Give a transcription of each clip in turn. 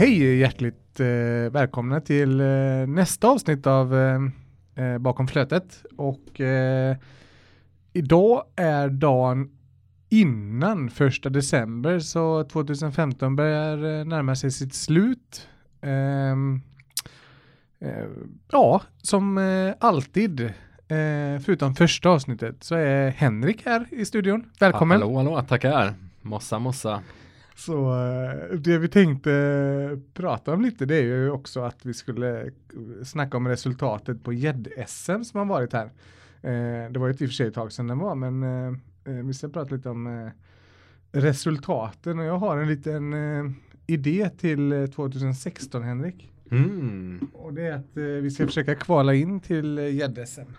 Hej hjärtligt eh, välkomna till eh, nästa avsnitt av eh, eh, Bakom flötet. Och eh, idag är dagen innan första december så 2015 börjar eh, närma sig sitt slut. Ehm, eh, ja, som alltid förutom första avsnittet så är Henrik här i studion. Välkommen! Hallå, hallå, tackar. Mossa, mossa. Så eh, det vi tänkte prata om lite det är ju också att vi skulle snacka om resultatet på gädd-SM som har varit här. Eh, det var ju ett i och för sig ett tag sedan den var men eh, vi ska prata lite om resultaten och jag har en liten idé till 2016 Henrik. Mm. Och det är att vi ska försöka kvala in till gädd-SM.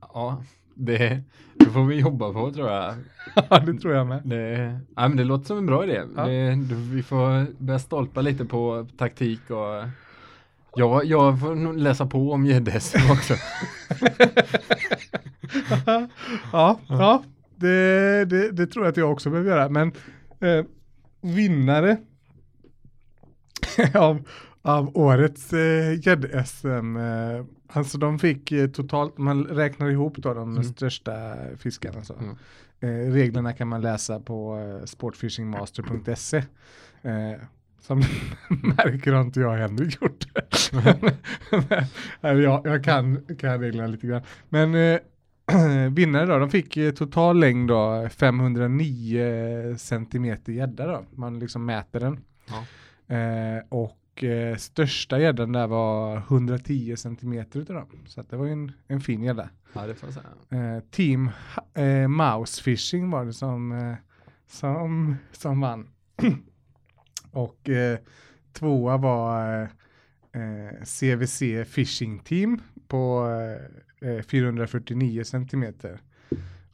Ja, det, det får vi jobba på tror jag. Ja, det tror jag med. Det, ja, men det låter som en bra idé. Ja. Det, vi får börja stolpa lite på taktik och jag, jag får nog läsa på om gäddhästen också. ja, ja det, det, det, tror jag att jag också behöver göra. Men eh, vinnare av, av årets gädd-SM eh, Alltså de fick eh, totalt, man räknar ihop då de mm. största fiskarna. Så. Mm. Eh, reglerna kan man läsa på eh, sportfishingmaster.se. Eh, som märker har inte jag Henrik gjort. jag, jag kan, kan reglerna lite grann. Men eh, vinnare då, de fick total längd då 509 centimeter gädda då. Man liksom mäter den. Ja. Och och eh, största gäddan där var 110 centimeter utav dem. Så det var ju en, en fin gädda. Ja, det får jag säga. Eh, team eh, Mouse Fishing var det som, eh, som, som vann. och eh, tvåa var CVC eh, Fishing Team på 449 centimeter.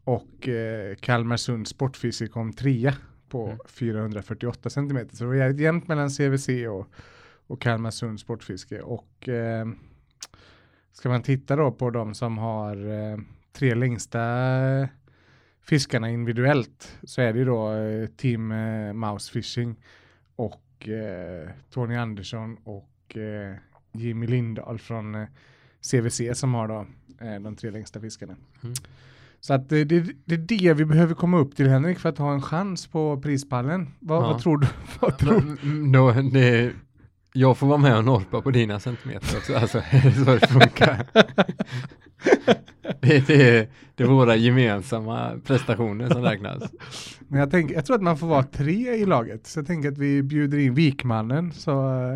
Och eh, Kalmarsund Sportfiske kom trea på mm. 448 centimeter. Så det var jävligt jämnt mellan CVC och och Kalmarsund Sportfiske. Och eh, ska man titta då på de som har eh, tre längsta fiskarna individuellt så är det ju då eh, Team eh, Mouse Fishing och eh, Tony Andersson och eh, Jimmy Lindahl från eh, CVC som har då eh, de tre längsta fiskarna. Mm. Så att det, det, det, är det vi behöver komma upp till Henrik för att ha en chans på prispallen. Vad, ja. vad tror du? Vad tror? No, no, det, jag får vara med och norpa på dina centimeter också, alltså är det så det funkar? det, det, det är våra gemensamma prestationer som räknas. Men jag, tänker, jag tror att man får vara tre i laget, så jag tänker att vi bjuder in Vikmannen. Så...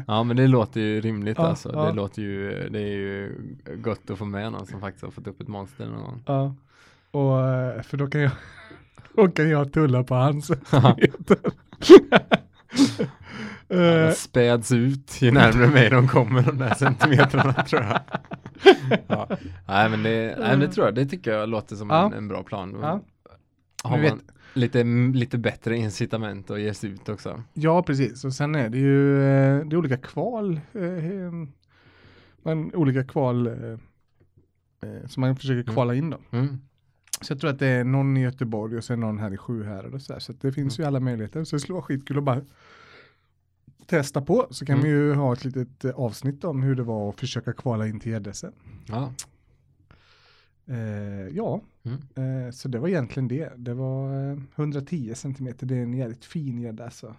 Ja, men det låter ju rimligt ja, alltså. Ja. Det låter ju, det är ju gott att få med någon som faktiskt har fått upp ett monster någon. Ja, och för då kan jag, då kan jag tulla på hans centimeter. Uh, späds ut ju närmare mig de kommer de där centimetrarna tror jag. ja. Nej men det, nej, men det tror jag, det tycker jag låter som ja. en, en, bra plan. Ja. Har man lite, lite bättre incitament att ge sig ut också. Ja precis, och sen är det ju eh, det är olika kval. Eh, man, olika kval som man försöker mm. kvala in då. Mm. Så jag tror att det är någon i Göteborg och sen någon här i Sjuhärad och sådär. Så det finns mm. ju alla möjligheter. Så det skulle vara skitkul att bara testa på så kan mm. vi ju ha ett litet eh, avsnitt om hur det var att försöka kvala in till gäddesen. Ja. Eh, ja, mm. eh, så det var egentligen det. Det var 110 eh, centimeter, det är en jävligt fin gädda alltså.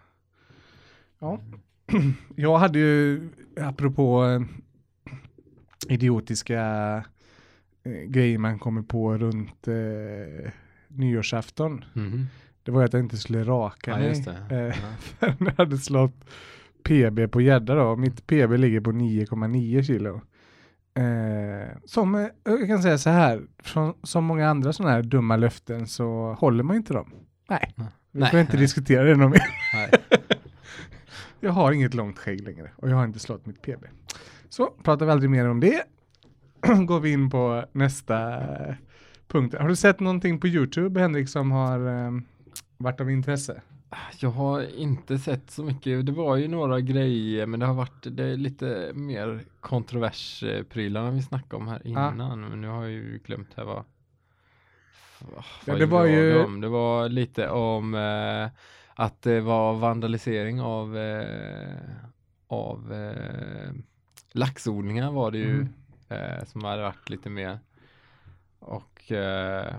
Ja, mm. jag hade ju, apropå eh, idiotiska grejer man kommer på runt nyårsafton. Mm. Det var att jag inte skulle raka ja, mig. Eh, ja. jag hade slått PB på gädda då. Mitt PB ligger på 9,9 kilo. Eh, som eh, jag kan säga så här, från, som många andra sådana här dumma löften så håller man inte dem. Nej, vi får inte nej. diskutera det någon mer. jag har inget långt skägg längre och jag har inte slått mitt PB. Så pratar vi aldrig mer om det. Går vi in på nästa punkt. Har du sett någonting på YouTube Henrik som har eh, varit av intresse? Jag har inte sett så mycket. Det var ju några grejer men det har varit det är lite mer kontroversprylarna vi snackade om här innan. Ah. Men nu har jag ju glömt här vad. vad ja, det var ju. Om. Det var lite om eh, att det var vandalisering av eh, av eh, laxodlingar var det ju mm. eh, som hade varit lite mer och eh,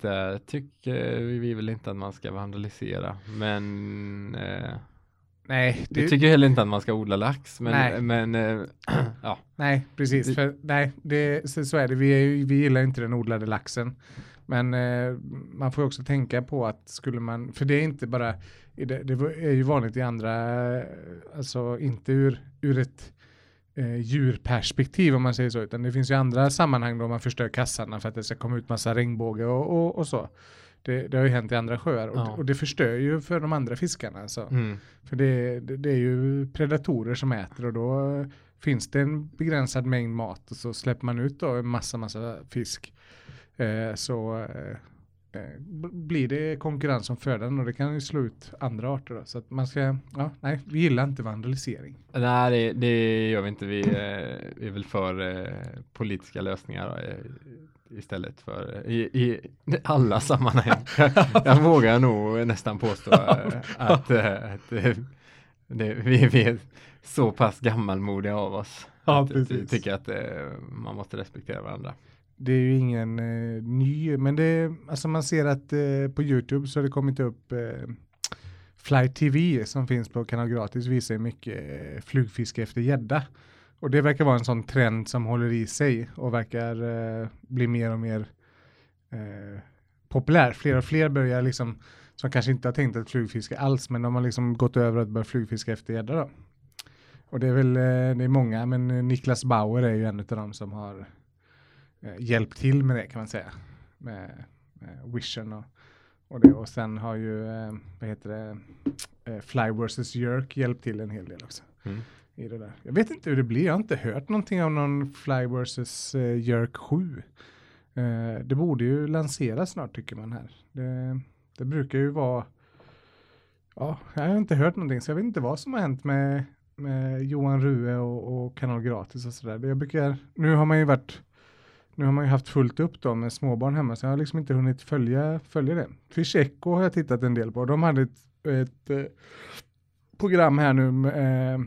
där tycker vi väl inte att man ska vandalisera men eh, Nej, det... Jag tycker heller inte att man ska odla lax, men, nej. men äh, ja. Nej, precis, för nej, det, så, så är det. Vi, är, vi gillar inte den odlade laxen. Men eh, man får också tänka på att skulle man, för det är inte bara, det, det är ju vanligt i andra, alltså inte ur, ur ett eh, djurperspektiv om man säger så, utan det finns ju andra sammanhang då man förstör kassarna för att det ska komma ut massa regnbåge och, och, och så. Det, det, har ju hänt i andra sjöar och, ja. och, det förstör ju för de andra fiskarna. Alltså. Mm. För det, det, det, är ju predatorer som äter och då finns det en begränsad mängd mat och så släpper man ut då en massa, massa fisk. Eh, så eh, blir det konkurrens om födan och det kan ju slå ut andra arter. Då. Så att man ska, ja, nej, vi gillar inte vandalisering. Nej, det, det gör vi inte. Vi, eh, är väl för eh, politiska lösningar eh, istället för i, i alla sammanhang. jag vågar nog nästan påstå att, att det, vi, vi är så pass gammalmodiga av oss. Ja, att precis. Vi tycker att man måste respektera varandra det är ju ingen eh, ny, men det alltså man ser att eh, på YouTube så har det kommit upp eh, Fly TV som finns på Kanal Gratis visar mycket eh, flugfiske efter gädda. Och det verkar vara en sån trend som håller i sig och verkar eh, bli mer och mer eh, populär. Fler och fler börjar liksom, som kanske inte har tänkt att flugfiska alls, men de har liksom gått över att börja flugfiska efter gädda då. Och det är väl, eh, det är många, men eh, Niklas Bauer är ju en av dem som har hjälpt till med det kan man säga. Med, med Vision och, och det. Och sen har ju, eh, vad heter det, eh, Fly vs. Jerk hjälpt till en hel del också. Mm. I det där. Jag vet inte hur det blir, jag har inte hört någonting om någon Fly vs. Eh, Jerk 7. Eh, det borde ju lanseras snart tycker man här. Det, det brukar ju vara Ja, jag har inte hört någonting så jag vet inte vad som har hänt med, med Johan Rue och, och Kanal Gratis och sådär. Jag brukar, nu har man ju varit nu har man ju haft fullt upp då med småbarn hemma så jag har liksom inte hunnit följa, följa det. Fish Echo har jag tittat en del på. De hade ett, ett eh, program här nu med, eh,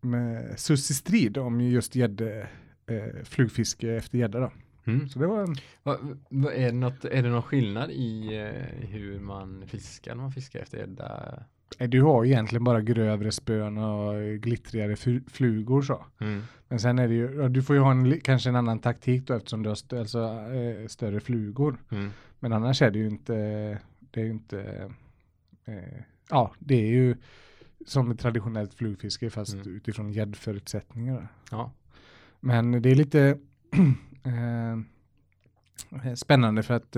med Sussi Strid om just gädde, eh, flugfiske efter gädda då. Mm. Så det var en... Va, va, är, det något, är det någon skillnad i eh, hur man fiskar när man fiskar efter gädda? Du har egentligen bara grövre spön och glittrigare flugor så. Mm. Men sen är det ju, du får ju ha en, kanske en annan taktik då eftersom du har stö, alltså, äh, större flugor. Mm. Men annars är det ju inte, det är ju inte, äh, ja det är ju som ett traditionellt flugfiske fast mm. utifrån gäddförutsättningar. Ja. Men det är lite äh, spännande för att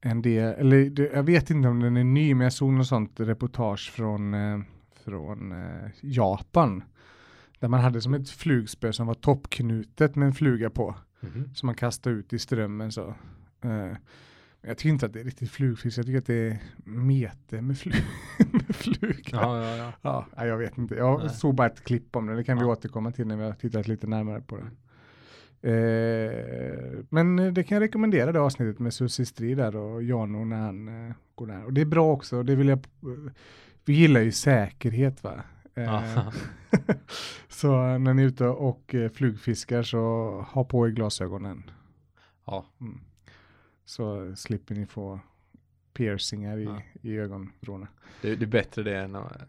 en del, eller jag vet inte om den är ny, men jag såg något sånt reportage från, eh, från eh, Japan. Där man hade som ett flugspö som var toppknutet med en fluga på. Mm -hmm. Som man kastade ut i strömmen så. Eh, jag tycker inte att det är riktigt flugfisk, jag tycker att det är mete med, flu med fluga. Ja, ja, ja. ja, jag vet inte, jag Nej. såg bara ett klipp om det, det kan vi återkomma till när vi har tittat lite närmare på det. Eh, men det kan jag rekommendera det avsnittet med Susie Strid där och Jano när han eh, går där. Och det är bra också, det vill jag, vi gillar ju säkerhet va. Eh, så när ni är ute och eh, flugfiskar så ha på er glasögonen. Ja. Mm. Så slipper ni få piercingar i, ja. i ögonvrårna. Det, det, är bättre det än att,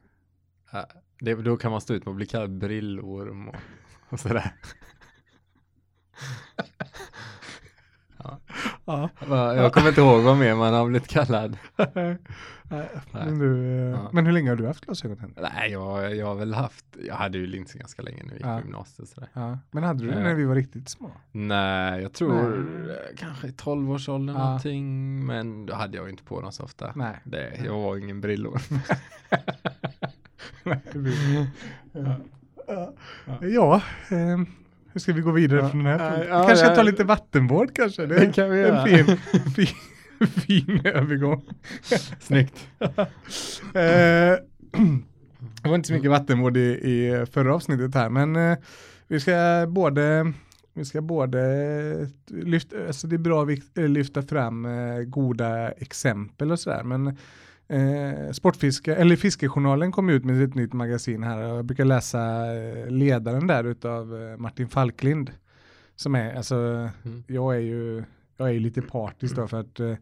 äh, det, då kan man stå ut med att bli kallad brillorm och, och sådär. Ja. Ja. Jag kommer inte ihåg vad mer man har blivit kallad. Nej. Men, du, eh, ja. men hur länge har du haft glasögon? Nej, jag, jag har väl haft, jag hade ju linser ganska länge när vi gick ja. på gymnasiet. Sådär. Ja. Men hade du det när vi var riktigt små? Nej, jag tror Nej. kanske i tolvårsåldern ja. någonting. Men då hade jag inte på dem så ofta. Nej. Det, jag var ingen brillor. ja, ja. Eh, hur ska vi gå vidare ja. från den här? Ja, kanske ja, ta lite vattenvård kanske? Det, det kan vi göra. En fin, fin, fin övergång. Snyggt. eh, det var inte så mycket vattenvård i, i förra avsnittet här, men eh, vi ska både vi ska både lyfta, alltså det är bra att lyfta fram eh, goda exempel och sådär, men eh, Sportfiske, eller Fiskejournalen kom ut med ett nytt magasin här och jag brukar läsa eh, ledaren där utav eh, Martin Falklind. Som är, alltså, mm. jag är ju, jag är ju lite partisk då för att eh,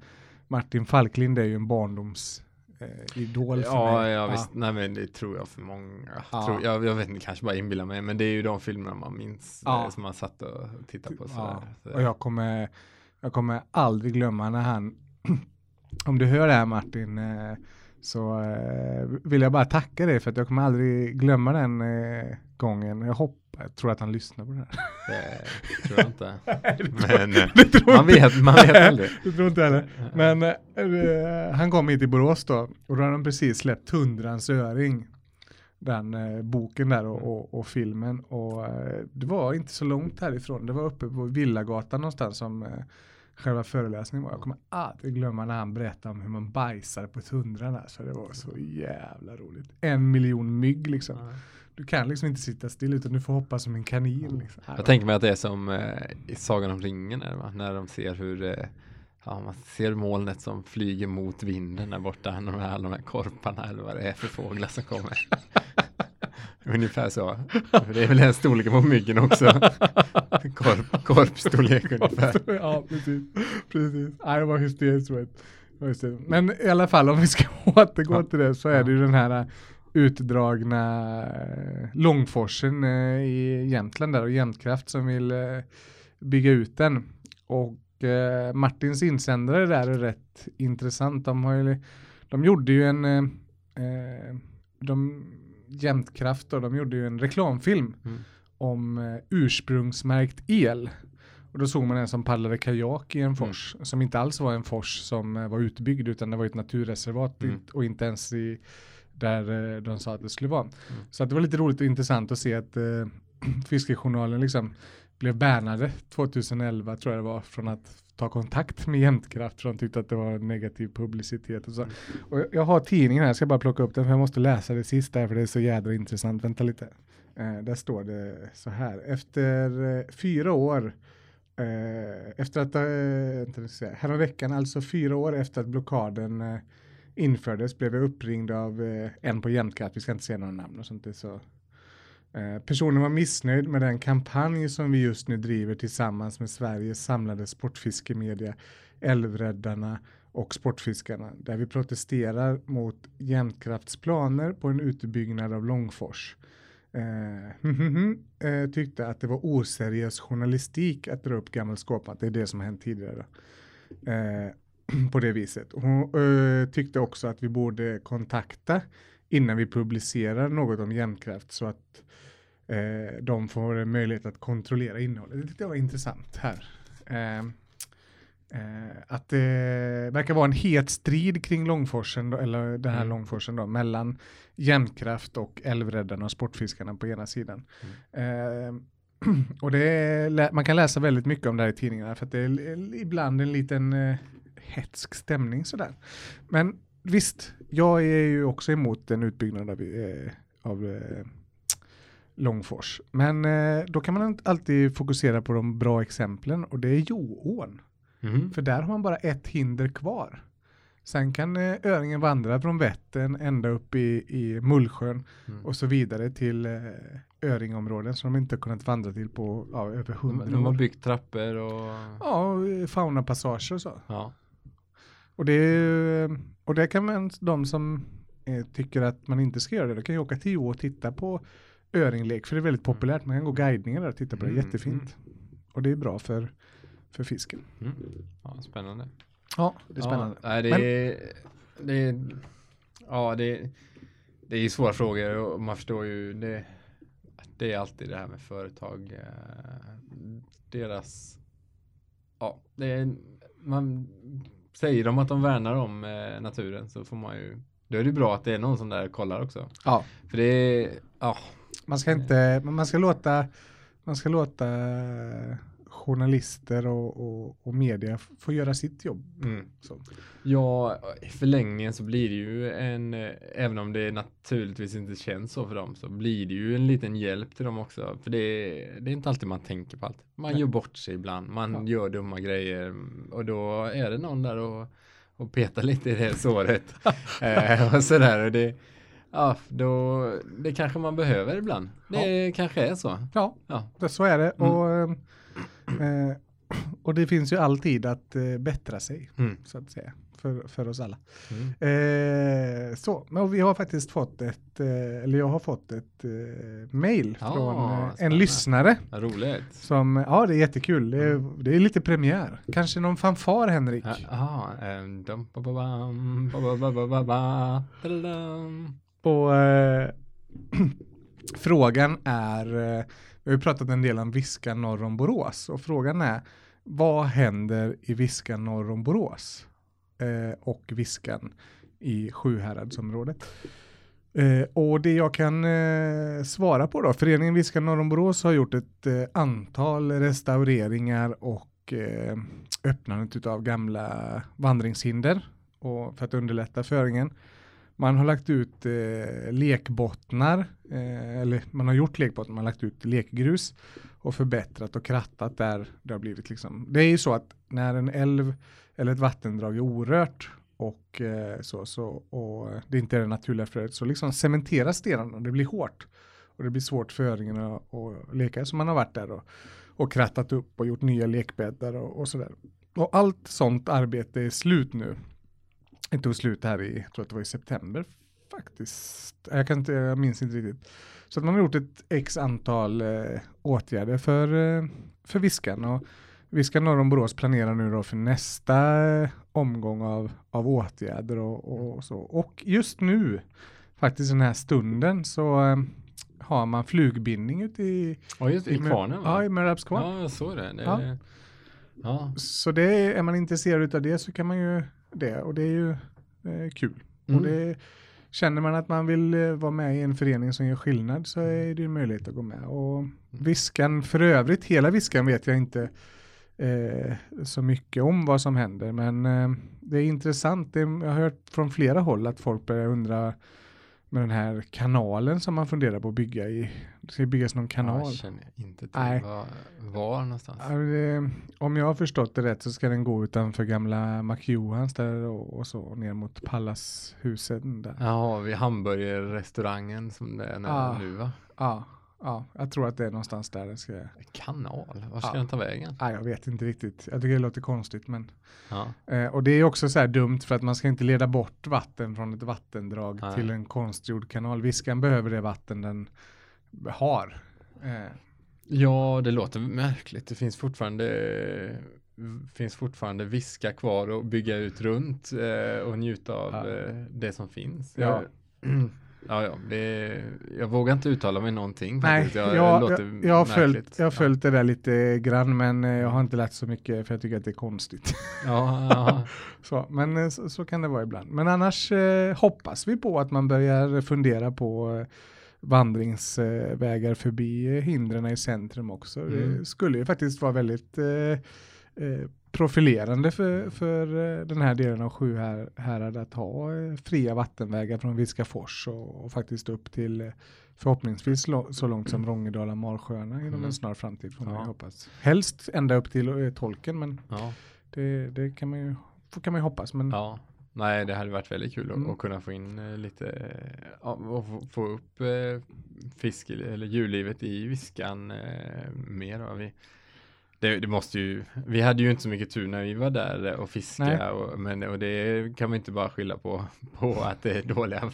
Martin Falklind är ju en barndoms eh, idol för ja, mig. Ja, visst. Nej, men det tror jag för många. Ja. Tror, jag, jag vet inte, kanske bara inbillar mig, men det är ju de filmerna man minns ja. eh, som man satt och tittade på. Sådär. Ja. Och jag kommer, jag kommer aldrig glömma när han, om du hör det här Martin, eh, så eh, vill jag bara tacka dig för att jag kommer aldrig glömma den eh, gången. Jag hoppas jag tror att han lyssnar på det här. Det tror jag inte. Men man, vet, man vet aldrig. det tror inte heller. Men uh, han kom hit till Borås då och då hade de precis släppt Tundrans öring. Den uh, boken där och, och, och filmen. Och uh, det var inte så långt härifrån. Det var uppe på Villagatan någonstans som själva föreläsningen var. Jag kommer aldrig glömma när han berättade om hur man bajsade på tundran. Där, så det var så jävla roligt. En miljon mygg liksom. Mm du kan liksom inte sitta still utan du får hoppa som en kanin. Liksom. Jag tänker mig att det är som eh, i Sagan om ringen där, när de ser hur eh, ja, man ser molnet som flyger mot vinden där borta, de här, de här korparna eller vad det är för fåglar som kommer. Ungefär så. Det är väl den storleken på myggen också. Korp, korpstorlek ungefär. ja, precis. precis. Nej, det var hysteriskt. Men i alla fall om vi ska återgå ja. till det så är det ju den här utdragna eh, Långforsen eh, i Jämtland där och Jämtkraft som vill eh, bygga ut den. Och Martins insändare där är rätt intressant. De, har ju, de gjorde ju en de, Jämtkraft och de gjorde ju en reklamfilm mm. om ursprungsmärkt el. Och då såg man en som paddlade kajak i en fors mm. som inte alls var en fors som var utbyggd utan det var ett naturreservat mm. och inte ens i där eh, de sa att det skulle vara. Mm. Så att det var lite roligt och intressant att se att eh, Fiskejournalen liksom blev bärnade 2011 tror jag det var från att ta kontakt med Jämtkraft för de tyckte att det var negativ publicitet och så. Mm. Och jag har tidningen här, jag ska bara plocka upp den för jag måste läsa det sista för det är så jädra intressant. Vänta lite. Eh, där står det så här. Efter eh, fyra år eh, efter att, eh, häromveckan, alltså fyra år efter att blockaden eh, infördes blev jag uppringd av eh, en på Jämtkraft, vi ska inte säga några namn och sånt. Det så. Eh, personen var missnöjd med den kampanj som vi just nu driver tillsammans med Sveriges samlade sportfiskemedia, Älvräddarna och Sportfiskarna, där vi protesterar mot Jämtkrafts planer på en utbyggnad av Långfors. Eh, eh, tyckte att det var oseriös journalistik att dra upp gammal skåpmat. Det är det som har hänt tidigare. Eh, på det viset. Hon eh, tyckte också att vi borde kontakta innan vi publicerar något om jämnkraft så att eh, de får möjlighet att kontrollera innehållet. Det var intressant här. Eh, eh, att det verkar vara en het strid kring Långforsen, då, eller den här mm. Långforsen då, mellan jämnkraft och älvräddarna och sportfiskarna på ena sidan. Mm. Eh, och det är, man kan läsa väldigt mycket om det här i tidningarna för att det är ibland en liten eh, hetsk stämning sådär. Men visst, jag är ju också emot en utbyggnad av, eh, av eh, Långfors. Men eh, då kan man alltid fokusera på de bra exemplen och det är Joån. Mm. För där har man bara ett hinder kvar. Sen kan eh, öringen vandra från Vättern ända upp i, i Mullsjön mm. och så vidare till eh, öringområden som de inte kunnat vandra till på ja, över hundra år. De har byggt trappor och... Ja, faunapassager och så. Ja. Och det, och det kan man, de som eh, tycker att man inte ska göra det, de kan ju åka till Joå och titta på öringlek, för det är väldigt mm. populärt. Man kan gå guidningar där och titta på det, mm, jättefint. Mm. Och det är bra för, för fisken. Mm. Ja, spännande. Ja, det är spännande. Ja, det, är, det, är, ja, det, det är svåra frågor och man förstår ju det. Det är alltid det här med företag. Eh, deras, ja, det är, man säger de att de värnar om eh, naturen så får man ju då är det bra att det är någon som där kollar också. Ja. För det är, ja. Man ska inte, man ska låta, man ska låta journalister och, och, och media får göra sitt jobb. Mm. Ja, i förlängningen så blir det ju en, eh, även om det naturligtvis inte känns så för dem, så blir det ju en liten hjälp till dem också. För det är, det är inte alltid man tänker på allt. Man Nej. gör bort sig ibland, man ja. gör dumma grejer och då är det någon där och och peta lite i det såret. eh, och sådär. Och det, ja, då, det kanske man behöver ibland. Det ja. kanske är så. Ja, ja. Det, så är det. Mm. Och, eh, och det finns ju alltid att eh, bättra sig, mm. så att säga för, för oss alla. Mm. Eh, så, men vi har faktiskt fått ett, eh, eller jag har fått ett eh, mail ja, från eh, en lyssnare. roligt. Som, ja det är jättekul, det är, mm. det är lite premiär. Kanske någon fanfar Henrik? Ja, och eh, frågan är, eh, vi har ju pratat en del om Viska norr om Borås och frågan är vad händer i Viska norr om Borås? eh, och Viskan i Sjuhäradsområdet. Eh, och det jag kan eh, svara på då, föreningen Viskan norr om Borås har gjort ett eh, antal restaureringar och eh, öppnandet av gamla vandringshinder och för att underlätta föringen. Man har lagt ut eh, lekbottnar, eh, eller man har gjort lekbottnar, man har lagt ut lekgrus och förbättrat och krattat där det har blivit liksom. Det är ju så att när en älv eller ett vattendrag är orört och eh, så, så och det inte är det naturliga flödet så liksom cementeras stenarna och det blir hårt och det blir svårt för öringen att, att leka så man har varit där och, och krattat upp och gjort nya lekbäddar och, och sådär. Och allt sånt arbete är slut nu. Inte tog slut här i, jag tror att det var i september faktiskt. Jag, kan inte, jag minns inte riktigt. Så att man har gjort ett x antal eh, åtgärder för, eh, för Viskan. Och Viskan norr om Borås planerar nu då för nästa eh, omgång av, av åtgärder och, och, så. Och just nu, faktiskt den här stunden, så eh, har man flugbindning ute i, ja, just, i, i kvarnen. Ja, i Mörarps kvarn. Ja, jag såg det. det ja. ja. Så det, är man intresserad av det så kan man ju det och det är ju eh, kul. Mm. Och det Känner man att man vill eh, vara med i en förening som gör skillnad så är det en möjlighet att gå med. Och mm. Viskan för övrigt, hela Viskan vet jag inte eh, så mycket om vad som händer. Men eh, det är intressant, det, jag har hört från flera håll att folk börjar undra med den här kanalen som man funderar på att bygga i. Det ska byggas någon kanal. Jag känner inte till Nej. Var, var någonstans. om jag har förstått det rätt så ska den gå utanför gamla McJohans där och, så ner mot Pallashuset. Där. Ja, vid hamburgerrestaurangen som det är ja, nu va? Ja, ja, jag tror att det är någonstans där den ska. Kanal, var ska ja. den ta vägen? Ja, jag vet inte riktigt. Jag tycker det låter konstigt men. Ja. Eh, och det är också så här dumt för att man ska inte leda bort vatten från ett vattendrag Nej. till en konstgjord kanal. Viskan behöver det vatten den har. Eh. Ja, det låter märkligt. Det finns fortfarande finns fortfarande viska kvar och bygga ut runt eh, och njuta av ja. eh, det som finns. Ja. Ja, ja det, jag vågar inte uttala mig någonting. Nej, jag, jag, jag, jag, har följt, jag har följt det där lite grann, men eh, jag har inte lärt så mycket för jag tycker att det är konstigt. Ja, så, men eh, så, så, kan det vara ibland. Men annars eh, hoppas vi på att man börjar fundera på eh, vandringsvägar förbi hindren i centrum också. Mm. Det skulle ju faktiskt vara väldigt eh, profilerande för, för eh, den här delen av Sjuhärad att ha eh, fria vattenvägar från Viskafors och, och faktiskt upp till eh, förhoppningsvis så långt som Rångedala Marsjöarna inom mm. en snar framtid får man ja. hoppas. Helst ända upp till tolken men ja. det, det, kan man ju kan man ju hoppas. Men ja. Nej, det hade varit väldigt kul mm. att, kunna få in lite och få upp fisk eller djurlivet i Viskan mer. Då. Vi, det, det, måste ju, vi hade ju inte så mycket tur när vi var där och fiskade och, men, och det kan man inte bara skylla på, på att det är dåliga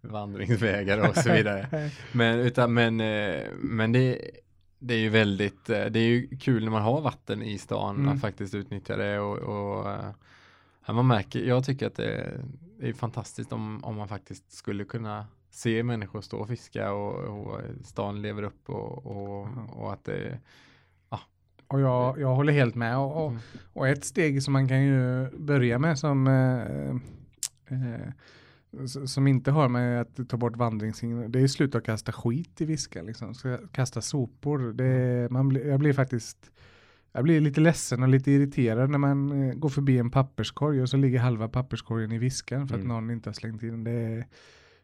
vandringsvägar och så vidare. men, utan, men, eh, men det, det är ju väldigt, eh, det är ju kul när man har vatten i stan mm. att faktiskt utnyttja det och, och eh, ja, man märker, jag tycker att det, det är fantastiskt om, om man faktiskt skulle kunna se människor stå och fiska och, och stan lever upp och, och, och att det och jag, jag håller helt med. Och, och, mm. och, ett steg som man kan ju börja med som, eh, eh, som inte har med att ta bort vandringshinder, det är sluta kasta skit i viska. Liksom. Kasta sopor. Det, mm. man blir, jag blir faktiskt jag blir lite ledsen och lite irriterad när man eh, går förbi en papperskorg och så ligger halva papperskorgen i viskan för att mm. någon inte har slängt in det.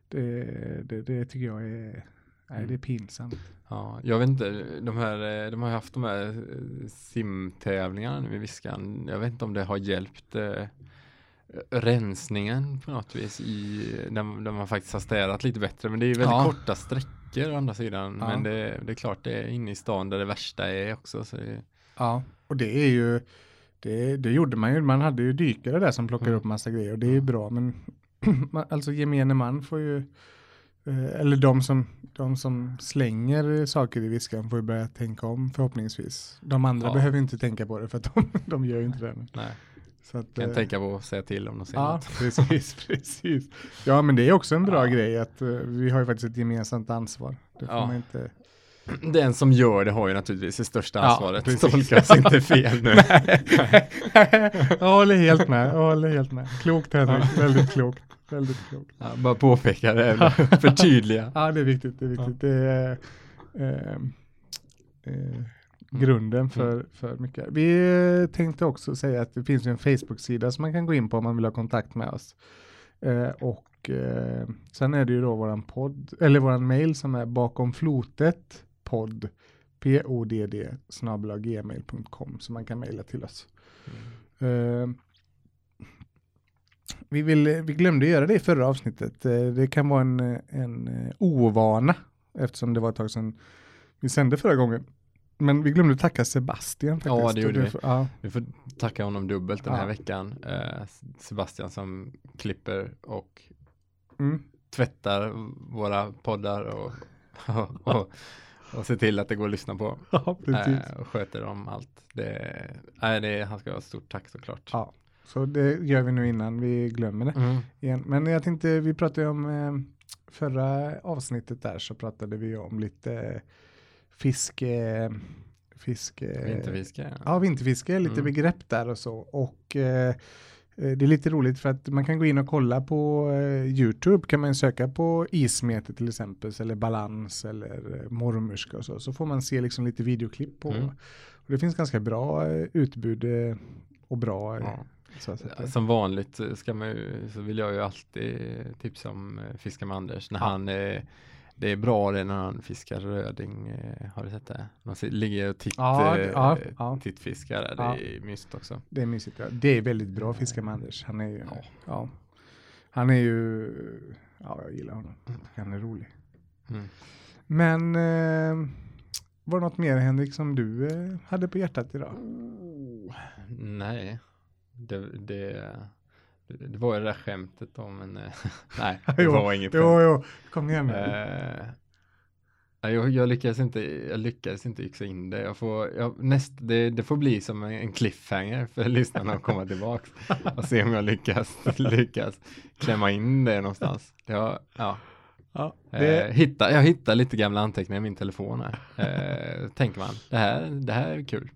Det, det, det tycker jag är Nej, det är pinsamt. Ja, jag vet inte, de, här, de har haft de här eh, simtävlingarna nu i Viskan. Jag vet inte om det har hjälpt eh, rensningen på något vis i där, där man faktiskt har städat lite bättre. Men det är väldigt ja. korta sträckor å andra sidan. Ja. Men det, det, är klart det är inne i stan där det värsta är också. Så det... Ja, och det är ju det, det gjorde man ju. Man hade ju dykare där som plockade mm. upp massa grejer och det är ju bra. Men alltså gemene man får ju eh, eller de som, de som slänger saker i viskan får ju börja tänka om förhoppningsvis. De andra ja. behöver inte tänka på det för att de, de gör ju inte det. Nej. Så att, kan äh, tänka på att säga till om de ser ja, något. Precis, precis. Ja, men det är också en bra ja. grej att uh, vi har ju faktiskt ett gemensamt ansvar. Det får ja. man inte den som gör det har ju naturligtvis det största ansvaret. Ja, Tolkas inte fel nu. jag håller helt med. Jag håller helt med. Klokt Henrik, väldigt klokt. Väldigt klokt. Ja, bara påpeka det, förtydliga. ja, det är viktigt. Det är, viktigt. Det är eh, eh, grunden mm. för, mm. för mycket. Vi tänkte också säga att det finns en Facebook-sida som man kan gå in på om man vill ha kontakt med oss. Eh, och eh, sen är det ju då våran podd, eller våran mail som är bakom flotet podd podd gmail.com så man kan mejla till oss. Mm. Uh, vi, vill, vi glömde göra det i förra avsnittet. Uh, det kan vara en, en uh, ovana eftersom det var ett tag sedan vi sände förra gången. Men vi glömde tacka Sebastian. Faktiskt. Ja, det gjorde vi. Ja. Vi får tacka honom dubbelt den ja. här veckan. Sebastian som klipper och mm. tvättar våra poddar och, och, och och se till att det går att lyssna på. Ja, precis. Och sköter om allt. Det, äh, det, han ska ha stort tack såklart. Ja, så det gör vi nu innan vi glömmer det mm. igen. Men jag tänkte, vi pratade om eh, förra avsnittet där så pratade vi om lite fiske fiske. Vinterfiske. Ja, vinterfiske, lite mm. begrepp där och så. Och eh, Eh, det är lite roligt för att man kan gå in och kolla på eh, YouTube kan man söka på ismete till exempel eller balans eller eh, mormorska och så. Så får man se liksom lite videoklipp på. Mm. Och det finns ganska bra utbud och bra. Ja. Som vanligt ska man ju, så vill jag ju alltid tipsa om Fiska med Anders när ja. han det är bra det när han fiskar röding. Eh, har du sett det? Man ligger och titt, ja, eh, ja, ja. tittfiskar. Det ja. är mysigt också. Det är mysigt. Ja. Det är väldigt bra att fiska med Anders. Han är ju, ja. ja. Han är ju, ja jag gillar honom. Han är rolig. Mm. Men eh, var det något mer Henrik som du eh, hade på hjärtat idag? Oh, nej, det, det det var ju det där skämtet om en, eh, nej, det jo, var inget Jo, jo, kom igen nu. Uh, jag, jag, lyckades inte, jag lyckades inte yxa in det. Jag får, jag, näst, det, det får bli som en cliffhanger för lyssnarna att komma tillbaka och se om jag lyckas, lyckas klämma in det någonstans. Jag, ja. Ja, det... eh, hitta, jag hittar lite gamla anteckningar i min telefon här. Eh, tänker man, det här, det här är kul.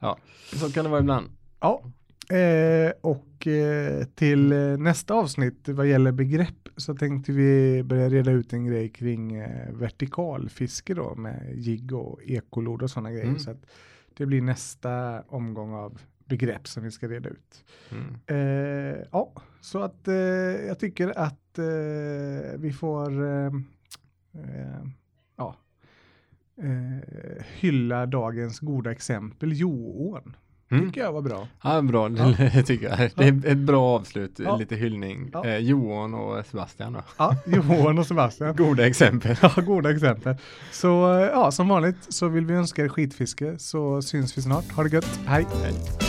Ja, så kan det vara ibland. Ja, Eh, och eh, till eh, nästa avsnitt vad gäller begrepp så tänkte vi börja reda ut en grej kring eh, vertikalfiske då med jigg och ekolod och sådana grejer. Mm. Så att det blir nästa omgång av begrepp som vi ska reda ut. Mm. Eh, ja, så att eh, jag tycker att vi får ja, hylla dagens goda exempel, Joån. Mm. Tycker jag var bra. Ja, bra, det tycker jag. Det är ett bra avslut, ja. lite hyllning. Ja. Eh, Johan och Sebastian då. Ja, Johan och Sebastian. goda exempel. Ja, goda exempel. Så ja, som vanligt så vill vi önska er skitfiske så syns vi snart. Ha det gött. Hej. Hej.